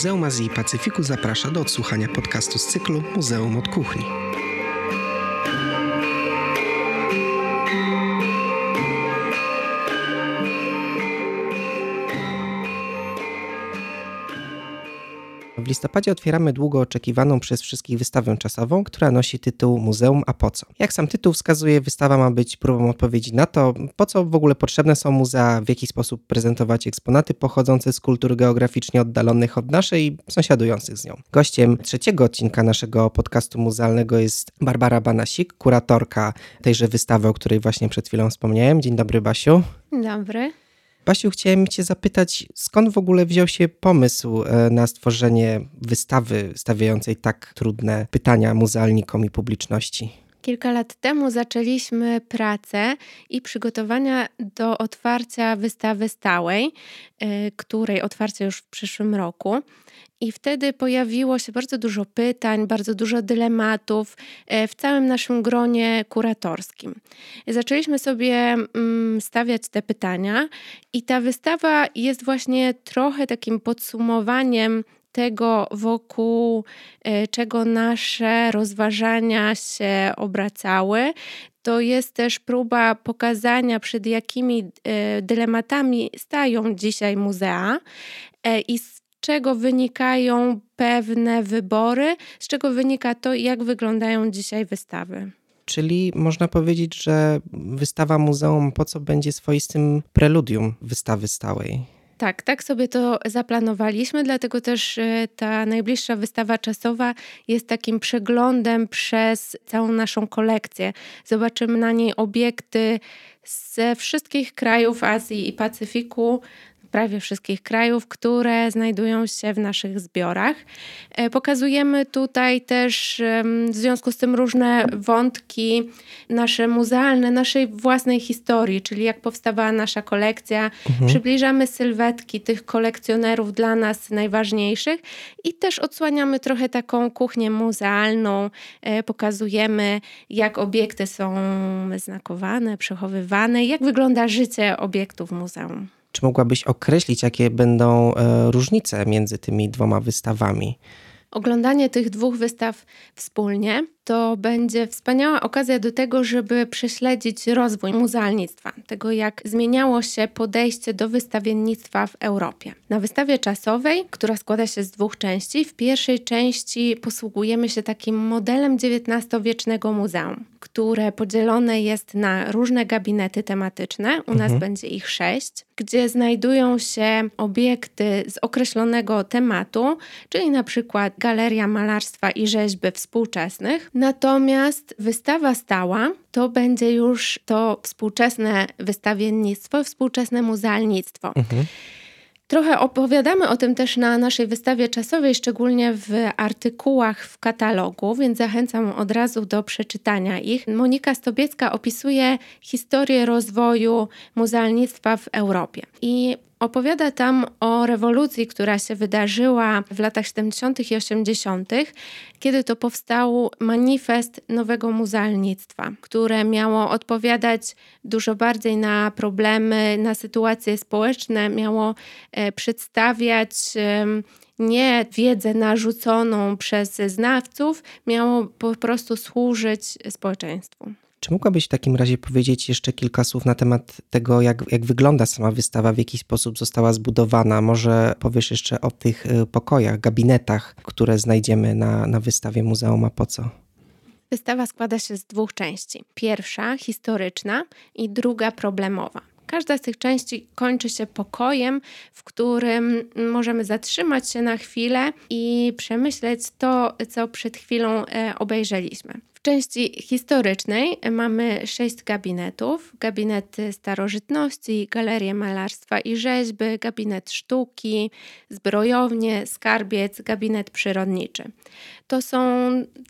Muzeum Azji i Pacyfiku zaprasza do odsłuchania podcastu z cyklu Muzeum od Kuchni. Listopadzie otwieramy długo oczekiwaną przez wszystkich wystawę czasową, która nosi tytuł Muzeum A po co? Jak sam tytuł wskazuje, wystawa ma być próbą odpowiedzi na to, po co w ogóle potrzebne są muzea, w jaki sposób prezentować eksponaty pochodzące z kultur geograficznie oddalonych od naszej i sąsiadujących z nią. Gościem trzeciego odcinka naszego podcastu muzealnego jest Barbara Banasik, kuratorka tejże wystawy, o której właśnie przed chwilą wspomniałem. Dzień dobry, Basiu. Dzień dobry. Basiu, chciałem Cię zapytać, skąd w ogóle wziął się pomysł e, na stworzenie wystawy stawiającej tak trudne pytania muzealnikom i publiczności? Kilka lat temu zaczęliśmy pracę i przygotowania do otwarcia wystawy stałej, e, której otwarcie już w przyszłym roku. I wtedy pojawiło się bardzo dużo pytań, bardzo dużo dylematów e, w całym naszym gronie kuratorskim. Zaczęliśmy sobie mm, stawiać te pytania, i ta wystawa jest właśnie trochę takim podsumowaniem tego, wokół e, czego nasze rozważania się obracały. To jest też próba pokazania, przed jakimi e, dylematami stają dzisiaj muzea i czego wynikają pewne wybory, z czego wynika to, jak wyglądają dzisiaj wystawy. Czyli można powiedzieć, że wystawa muzeum po co będzie swoistym preludium wystawy stałej. Tak, tak sobie to zaplanowaliśmy, dlatego też e, ta najbliższa wystawa czasowa jest takim przeglądem przez całą naszą kolekcję. Zobaczymy na niej obiekty ze wszystkich krajów Azji i Pacyfiku, prawie wszystkich krajów, które znajdują się w naszych zbiorach. E, pokazujemy tutaj też w związku z tym różne wątki nasze muzealne, naszej własnej historii, czyli jak powstawała nasza kolekcja. Mhm. Przybliżamy sylwetki tych kolekcjonerów dla nas najważniejszych i też odsłaniamy trochę taką kuchnię muzealną. E, pokazujemy, jak obiekty są znakowane, przechowywane, jak wygląda życie obiektów muzeum. Czy mogłabyś określić, jakie będą e, różnice między tymi dwoma wystawami? Oglądanie tych dwóch wystaw wspólnie to będzie wspaniała okazja do tego, żeby prześledzić rozwój muzealnictwa, tego jak zmieniało się podejście do wystawiennictwa w Europie. Na wystawie czasowej, która składa się z dwóch części, w pierwszej części posługujemy się takim modelem XIX-wiecznego muzeum, które podzielone jest na różne gabinety tematyczne. U mhm. nas będzie ich sześć, gdzie znajdują się obiekty z określonego tematu, czyli na przykład galeria malarstwa i rzeźby współczesnych, Natomiast wystawa stała to będzie już to współczesne wystawiennictwo, współczesne muzealnictwo. Mhm. Trochę opowiadamy o tym też na naszej wystawie czasowej, szczególnie w artykułach w katalogu, więc zachęcam od razu do przeczytania ich. Monika Stobiecka opisuje historię rozwoju muzealnictwa w Europie. I Opowiada tam o rewolucji, która się wydarzyła w latach 70. i 80., kiedy to powstał manifest nowego muzealnictwa, które miało odpowiadać dużo bardziej na problemy, na sytuacje społeczne, miało e, przedstawiać nie wiedzę narzuconą przez znawców, miało po prostu służyć społeczeństwu. Czy mogłabyś w takim razie powiedzieć jeszcze kilka słów na temat tego, jak, jak wygląda sama wystawa, w jaki sposób została zbudowana? Może powiesz jeszcze o tych y, pokojach, gabinetach, które znajdziemy na, na wystawie Muzeum A po co? Wystawa składa się z dwóch części. Pierwsza historyczna i druga problemowa. Każda z tych części kończy się pokojem, w którym możemy zatrzymać się na chwilę i przemyśleć to, co przed chwilą e, obejrzeliśmy. W części historycznej mamy sześć gabinetów: gabinet starożytności, galerię malarstwa i rzeźby, gabinet sztuki, zbrojownie, skarbiec, gabinet przyrodniczy. To są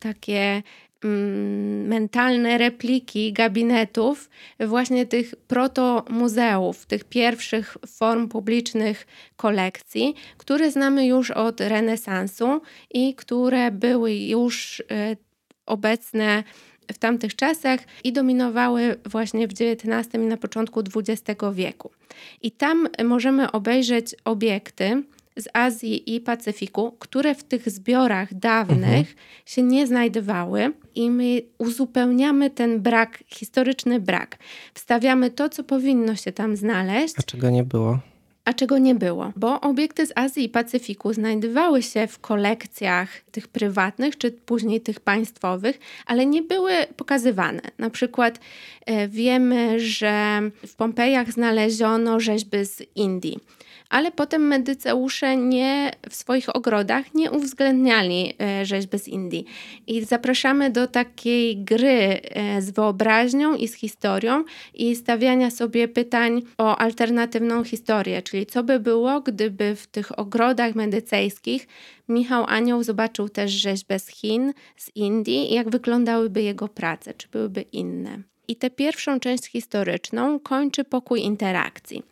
takie mm, mentalne repliki gabinetów właśnie tych proto-muzeów, tych pierwszych form publicznych kolekcji, które znamy już od renesansu i które były już e, obecne w tamtych czasach i dominowały właśnie w XIX i na początku XX wieku. I tam możemy obejrzeć obiekty z Azji i Pacyfiku, które w tych zbiorach dawnych mhm. się nie znajdowały, i my uzupełniamy ten brak, historyczny brak. Wstawiamy to, co powinno się tam znaleźć. A czego nie było? A czego nie było, bo obiekty z Azji i Pacyfiku znajdowały się w kolekcjach tych prywatnych, czy później tych państwowych, ale nie były pokazywane. Na przykład e, wiemy, że w Pompejach znaleziono rzeźby z Indii ale potem medyceusze nie w swoich ogrodach nie uwzględniali e, rzeźby z Indii. I zapraszamy do takiej gry e, z wyobraźnią i z historią i stawiania sobie pytań o alternatywną historię, czyli co by było, gdyby w tych ogrodach medycejskich Michał Anioł zobaczył też rzeźbę z Chin, z Indii jak wyglądałyby jego prace, czy byłyby inne. I tę pierwszą część historyczną kończy pokój interakcji.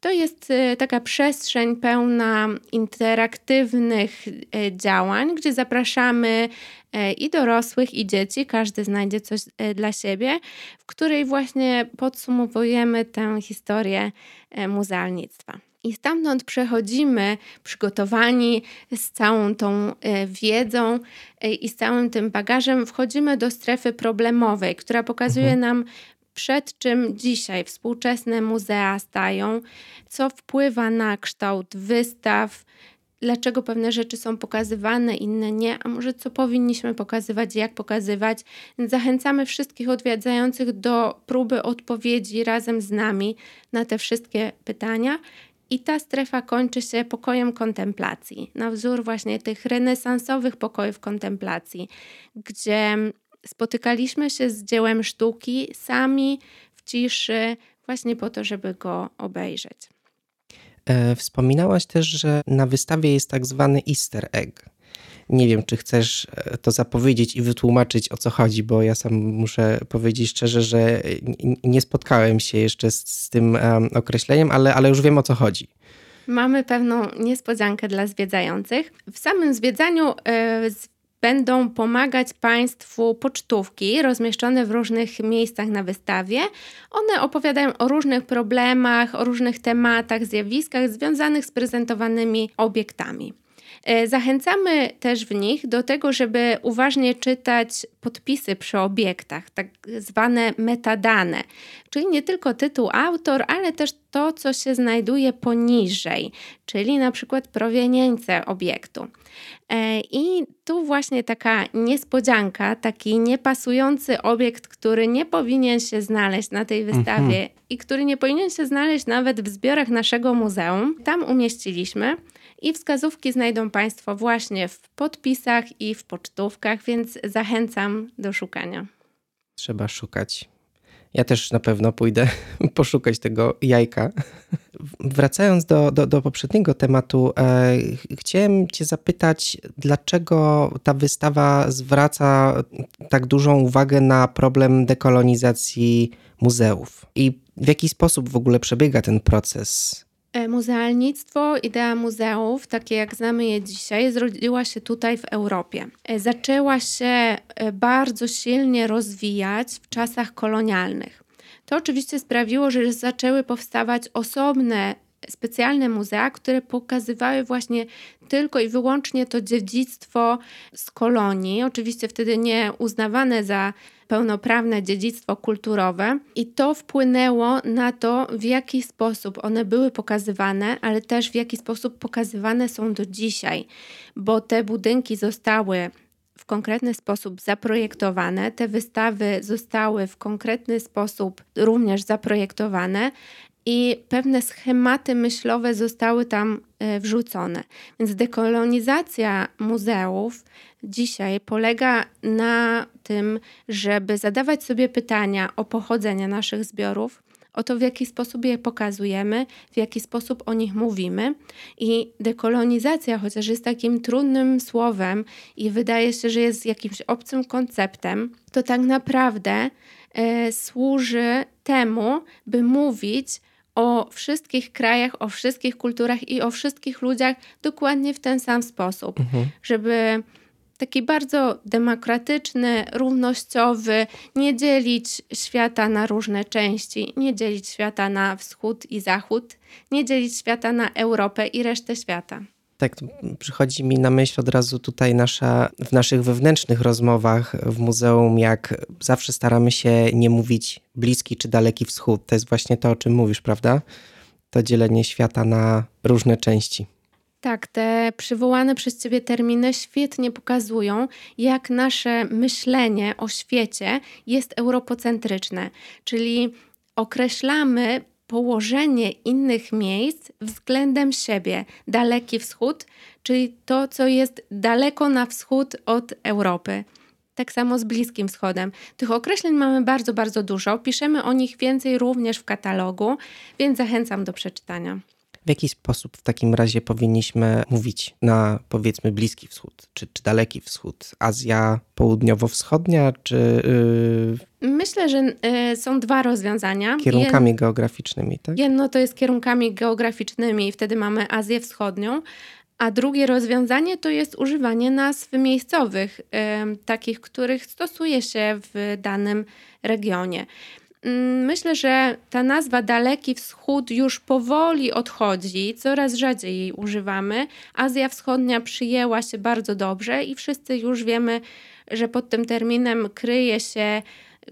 To jest e, taka przestrzeń pełna interaktywnych e, działań, gdzie zapraszamy e, i dorosłych, i dzieci, każdy znajdzie coś dla siebie, w której właśnie podsumowujemy tę historię muzealnictwa. I stamtąd przechodzimy przygotowani z całą tą wiedzą i z całym tym bagażem, wchodzimy do strefy problemowej, która pokazuje mhm. nam przed czym dzisiaj współczesne muzea stają, co wpływa na kształt wystaw, dlaczego pewne rzeczy są pokazywane, inne nie, a może co powinniśmy pokazywać, jak pokazywać. Zachęcamy wszystkich odwiedzających do próby odpowiedzi razem z nami na te wszystkie pytania. I ta strefa kończy się pokojem kontemplacji, na wzór właśnie tych renesansowych pokojów kontemplacji, gdzie spotykaliśmy się z dziełem sztuki sami w ciszy, właśnie po to, żeby go obejrzeć. E, wspominałaś też, że na wystawie jest tak zwany Easter egg. Nie wiem, czy chcesz e, to zapowiedzieć i wytłumaczyć o co chodzi, bo ja sam muszę powiedzieć szczerze, że nie spotkałem się jeszcze z, z tym um, określeniem, ale, ale już wiem o co chodzi. Mamy pewną niespodziankę dla zwiedzających. W samym zwiedzaniu będą pomagać Państwu pocztówki rozmieszczone w różnych miejscach na wystawie. One opowiadają o różnych problemach, o różnych tematach, zjawiskach związanych z prezentowanymi obiektami. E, zachęcamy też w nich do tego, żeby uważnie czytać podpisy przy obiektach, tak zwane metadane, czyli nie tylko tytuł autor, ale też to, co się znajduje poniżej, czyli na przykład prowienience obiektu. E, I tu właśnie taka niespodzianka, taki niepasujący obiekt, który nie powinien się znaleźć na tej wystawie mhm. i który nie powinien się znaleźć nawet w zbiorach naszego muzeum, tam umieściliśmy. I wskazówki znajdą Państwo właśnie w podpisach i w pocztówkach, więc zachęcam do szukania. Trzeba szukać. Ja też na pewno pójdę poszukać tego jajka. Wracając do, do, do poprzedniego tematu, e, chciałem Cię zapytać, dlaczego ta wystawa zwraca tak dużą uwagę na problem dekolonizacji muzeów i w jaki sposób w ogóle przebiega ten proces? E, muzealnictwo, idea muzeów, takie jak znamy je dzisiaj, zrodziła się tutaj w Europie. E, zaczęła się e, bardzo silnie rozwijać w czasach kolonialnych. To oczywiście sprawiło, że zaczęły powstawać osobne specjalne muzea, które pokazywały właśnie tylko i wyłącznie to dziedzictwo z kolonii, oczywiście wtedy nie uznawane za pełnoprawne dziedzictwo kulturowe, i to wpłynęło na to, w jaki sposób one były pokazywane, ale też w jaki sposób pokazywane są do dzisiaj, bo te budynki zostały w konkretny sposób zaprojektowane, te wystawy zostały w konkretny sposób również zaprojektowane i pewne schematy myślowe zostały tam e, wrzucone. Więc dekolonizacja muzeów dzisiaj polega na tym, żeby zadawać sobie pytania o pochodzenie naszych zbiorów, o to, w jaki sposób je pokazujemy, w jaki sposób o nich mówimy. I dekolonizacja, chociaż jest takim trudnym słowem i wydaje się, że jest jakimś obcym konceptem, to tak naprawdę e, służy temu, by mówić o wszystkich krajach, o wszystkich kulturach i o wszystkich ludziach dokładnie w ten sam sposób, mhm. żeby taki bardzo demokratyczny, równościowy, nie dzielić świata na różne części, nie dzielić świata na wschód i zachód, nie dzielić świata na Europę i resztę świata. Tak, przychodzi mi na myśl od razu tutaj nasza, w naszych wewnętrznych rozmowach w muzeum, jak zawsze staramy się nie mówić bliski czy daleki wschód. To jest właśnie to, o czym mówisz, prawda? To dzielenie świata na różne części. Tak, te przywołane przez Ciebie terminy świetnie pokazują, jak nasze myślenie o świecie jest europocentryczne, czyli określamy położenie innych miejsc względem siebie. Daleki Wschód, czyli to, co jest daleko na wschód od Europy. Tak samo z Bliskim Wschodem. Tych określeń mamy bardzo, bardzo dużo. Piszemy o nich więcej również w katalogu, więc zachęcam do przeczytania. W jaki sposób w takim razie powinniśmy mówić na powiedzmy Bliski Wschód, czy, czy Daleki Wschód, Azja Południowo-Wschodnia, czy. Yy... Myślę, że yy, są dwa rozwiązania. Kierunkami Jed... geograficznymi, tak? Jedno to jest kierunkami geograficznymi, i wtedy mamy Azję Wschodnią, a drugie rozwiązanie to jest używanie nazw miejscowych, yy, takich, których stosuje się w danym regionie. Mm, myślę, że ta nazwa Daleki Wschód już powoli odchodzi, coraz rzadziej jej używamy. Azja Wschodnia przyjęła się bardzo dobrze i wszyscy już wiemy, że pod tym terminem kryje się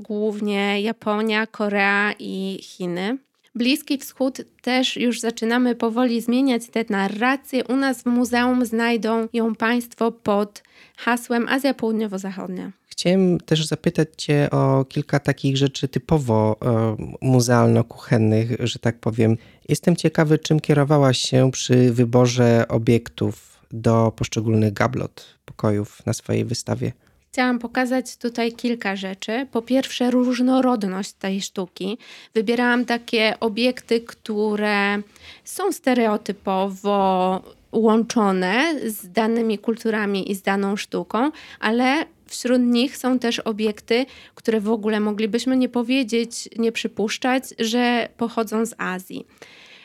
głównie Japonia, Korea i Chiny. Bliski Wschód też już zaczynamy powoli zmieniać te narracje. U nas w muzeum znajdą ją Państwo pod hasłem Azja Południowo-Zachodnia. Chciałem też zapytać Cię o kilka takich rzeczy typowo e, muzealno-kuchennych, że tak powiem. Jestem ciekawy, czym kierowałaś się przy wyborze obiektów do poszczególnych gablot, pokojów na swojej wystawie. Chciałam pokazać tutaj kilka rzeczy. Po pierwsze, różnorodność tej sztuki. Wybierałam takie obiekty, które są stereotypowo łączone z danymi kulturami i z daną sztuką, ale wśród nich są też obiekty, które w ogóle moglibyśmy nie powiedzieć, nie przypuszczać, że pochodzą z Azji.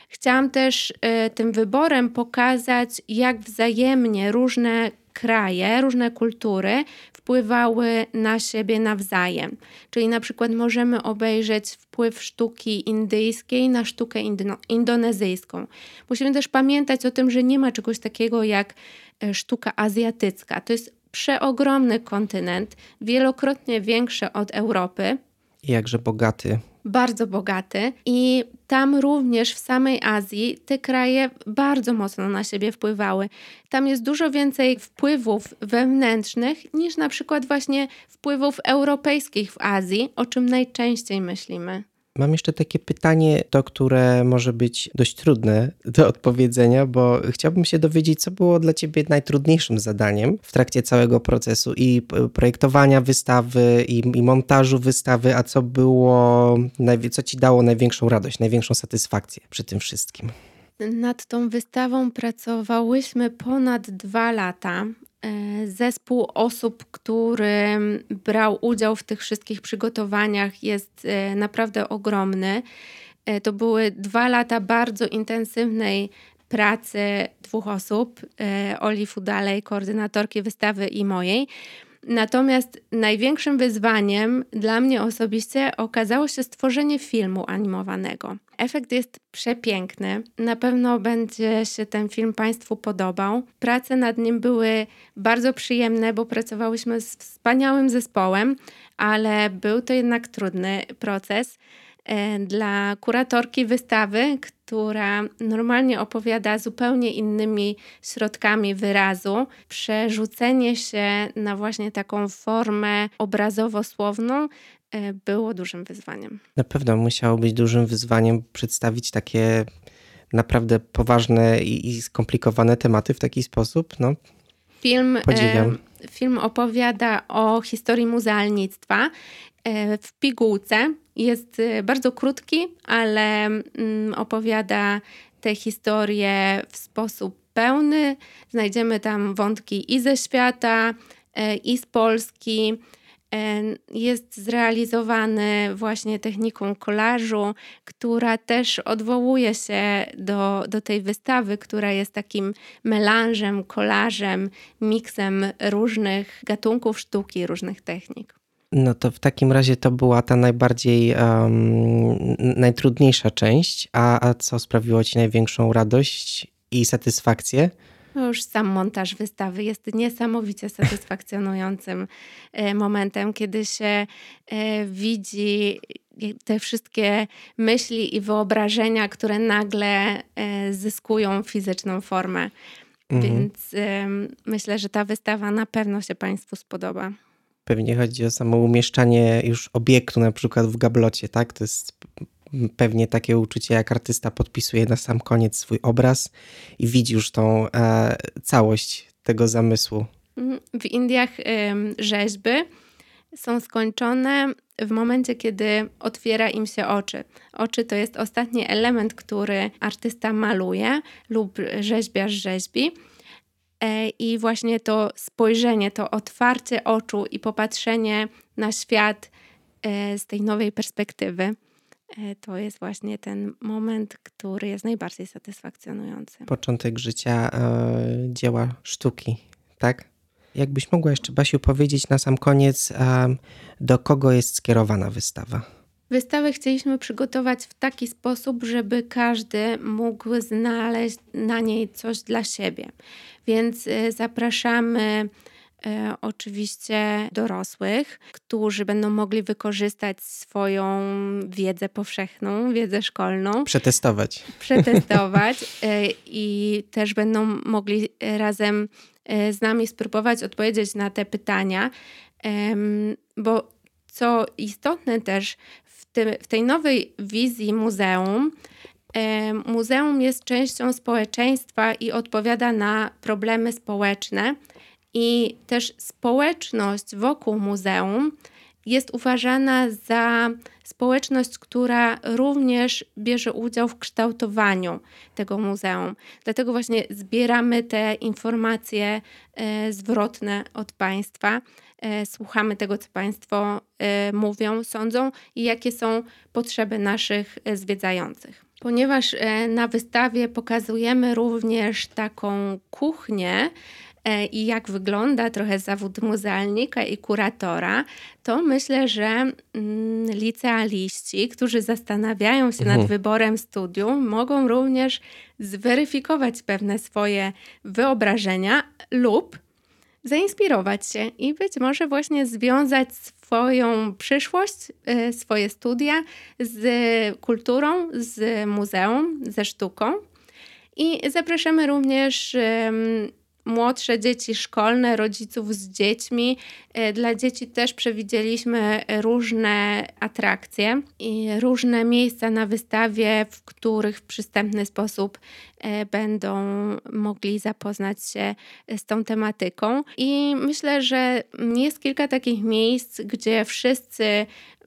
Chciałam też y, tym wyborem pokazać, jak wzajemnie różne kraje, różne kultury wpływały na siebie nawzajem. Czyli na przykład możemy obejrzeć wpływ sztuki indyjskiej na sztukę indo indonezyjską. Musimy też pamiętać o tym, że nie ma czegoś takiego jak e, sztuka azjatycka. To jest przeogromny kontynent, wielokrotnie większy od Europy. Jakże bogaty bardzo bogaty i tam również w samej Azji te kraje bardzo mocno na siebie wpływały. Tam jest dużo więcej wpływów wewnętrznych niż na przykład właśnie wpływów europejskich w Azji, o czym najczęściej myślimy. Mam jeszcze takie pytanie, to które może być dość trudne do odpowiedzenia, bo chciałbym się dowiedzieć, co było dla Ciebie najtrudniejszym zadaniem w trakcie całego procesu i projektowania wystawy, i, i montażu wystawy, a co było, co Ci dało największą radość, największą satysfakcję przy tym wszystkim. Nad tą wystawą pracowałyśmy ponad dwa lata. E, zespół osób, który brał udział w tych wszystkich przygotowaniach, jest e, naprawdę ogromny. E, to były dwa lata bardzo intensywnej pracy dwóch osób: Oli Fudalej, koordynatorki wystawy i mojej. Natomiast największym wyzwaniem dla mnie osobiście okazało się stworzenie filmu animowanego. Efekt jest przepiękny. Na pewno będzie się ten film Państwu podobał. Prace nad nim były bardzo przyjemne, bo pracowałyśmy z wspaniałym zespołem, ale był to jednak trudny proces. E, dla kuratorki wystawy, która normalnie opowiada zupełnie innymi środkami wyrazu, przerzucenie się na właśnie taką formę obrazowo-słowną e, było dużym wyzwaniem. Na pewno musiało być dużym wyzwaniem przedstawić takie naprawdę poważne i, skomplikowane tematy w taki sposób. No, film, podziwiam. E, film opowiada o historii muzealnictwa w pigułce jest y, bardzo krótki, ale mm, opowiada tę historię w sposób pełny. Znajdziemy tam wątki i ze świata, e, i z Polski. Jest zrealizowany właśnie techniką kolażu, która też odwołuje się do, do tej wystawy, która jest takim melanżem, kolażem, miksem różnych gatunków sztuki, różnych technik. No to w takim razie to była ta najbardziej, um, najtrudniejsza część. A, a co sprawiło Ci największą radość i satysfakcję? No już sam montaż wystawy jest niesamowicie satysfakcjonującym e, momentem, kiedy się e, widzi te wszystkie myśli i wyobrażenia, które nagle e, zyskują fizyczną formę. Mhm. Więc myślę, że ta wystawa na pewno się Państwu spodoba. Pewnie chodzi o samo umieszczanie już obiektu, na przykład w gablocie, tak? To jest pewnie takie uczucie, jak artysta podpisuje na sam koniec swój obraz i widzi już tą e, całość tego zamysłu. Mhm. W Indiach y, rzeźby są skończone w momencie, kiedy otwiera im się oczy. Oczy to jest ostatni element, który artysta maluje lub rzeźbiarz rzeźbi. E, I właśnie to spojrzenie, to otwarcie oczu i popatrzenie na świat e, z tej nowej perspektywy, to jest właśnie ten moment, który jest najbardziej satysfakcjonujący. Początek życia dzieła sztuki, tak? Jakbyś mogła jeszcze, Basiu, powiedzieć na sam koniec, do kogo jest skierowana wystawa? Wystawę chcieliśmy przygotować w taki sposób, żeby każdy mógł znaleźć na niej coś dla siebie. Więc y, zapraszamy e, oczywiście dorosłych, którzy będą mogli wykorzystać swoją wiedzę powszechną, wiedzę szkolną. Przetestować. Przetestować e, i też będą mogli razem E, z nami spróbować odpowiedzieć na te pytania, bo co istotne też w, tym, w tej nowej wizji muzeum, muzeum jest częścią społeczeństwa i odpowiada na problemy społeczne. I też społeczność wokół muzeum jest uważana za społeczność, która również bierze udział w kształtowaniu tego muzeum. Dlatego właśnie zbieramy te informacje e, zwrotne od Państwa. E, słuchamy tego, co Państwo e, mówią, sądzą i jakie są potrzeby naszych zwiedzających. Ponieważ na wystawie pokazujemy również taką kuchnię, i jak wygląda trochę zawód muzealnika i kuratora, to myślę, że mm, licealiści, którzy zastanawiają się mhm. nad wyborem studium, mogą również zweryfikować pewne swoje wyobrażenia lub zainspirować się i być może właśnie związać swoją przyszłość, e, swoje studia z kulturą, z muzeum, ze sztuką. I zapraszamy również młodsze dzieci szkolne, rodziców z dziećmi. E, dla dzieci też przewidzieliśmy różne atrakcje i różne miejsca na wystawie, w których w przystępny sposób e, będą mogli zapoznać się z tą tematyką. I myślę, że jest kilka takich miejsc, gdzie wszyscy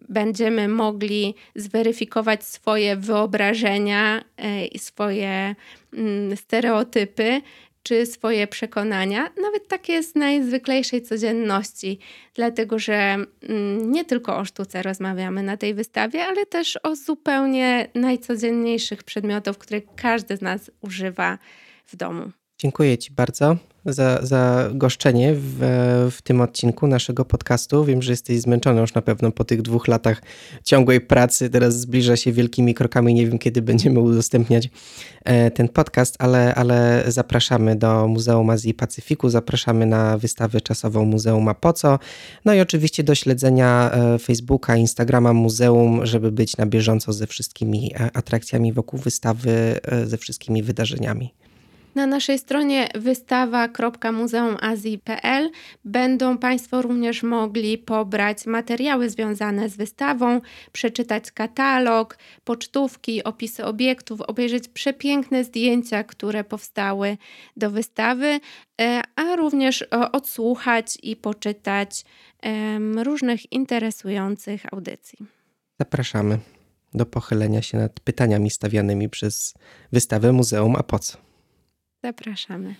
będziemy mogli zweryfikować swoje wyobrażenia e, i swoje mm, stereotypy czy swoje przekonania, nawet takie z najzwyklejszej codzienności, dlatego że mm, nie tylko o sztuce rozmawiamy na tej wystawie, ale też o zupełnie najcodzienniejszych przedmiotów, które każdy z nas używa w domu. Dziękuję Ci bardzo za, za goszczenie w, w tym odcinku naszego podcastu. Wiem, że jesteś zmęczony już na pewno po tych dwóch latach ciągłej pracy. Teraz zbliża się wielkimi krokami. Nie wiem, kiedy będziemy udostępniać e, ten podcast, ale, ale zapraszamy do Muzeum Azji i Pacyfiku, zapraszamy na wystawę czasową Muzeum A Po Co, no i oczywiście do śledzenia e, Facebooka, Instagrama Muzeum, żeby być na bieżąco ze wszystkimi e, atrakcjami wokół wystawy, ze wszystkimi wydarzeniami. Na naszej stronie wystawa.muzeumazji.pl będą Państwo również mogli pobrać materiały związane z wystawą, przeczytać katalog, pocztówki, opisy obiektów, obejrzeć przepiękne zdjęcia, które powstały do wystawy, e, a również e, odsłuchać i poczytać różnych interesujących audycji. Zapraszamy do pochylenia się nad pytaniami stawianymi przez wystawę Muzeum A po co? Zapraszamy.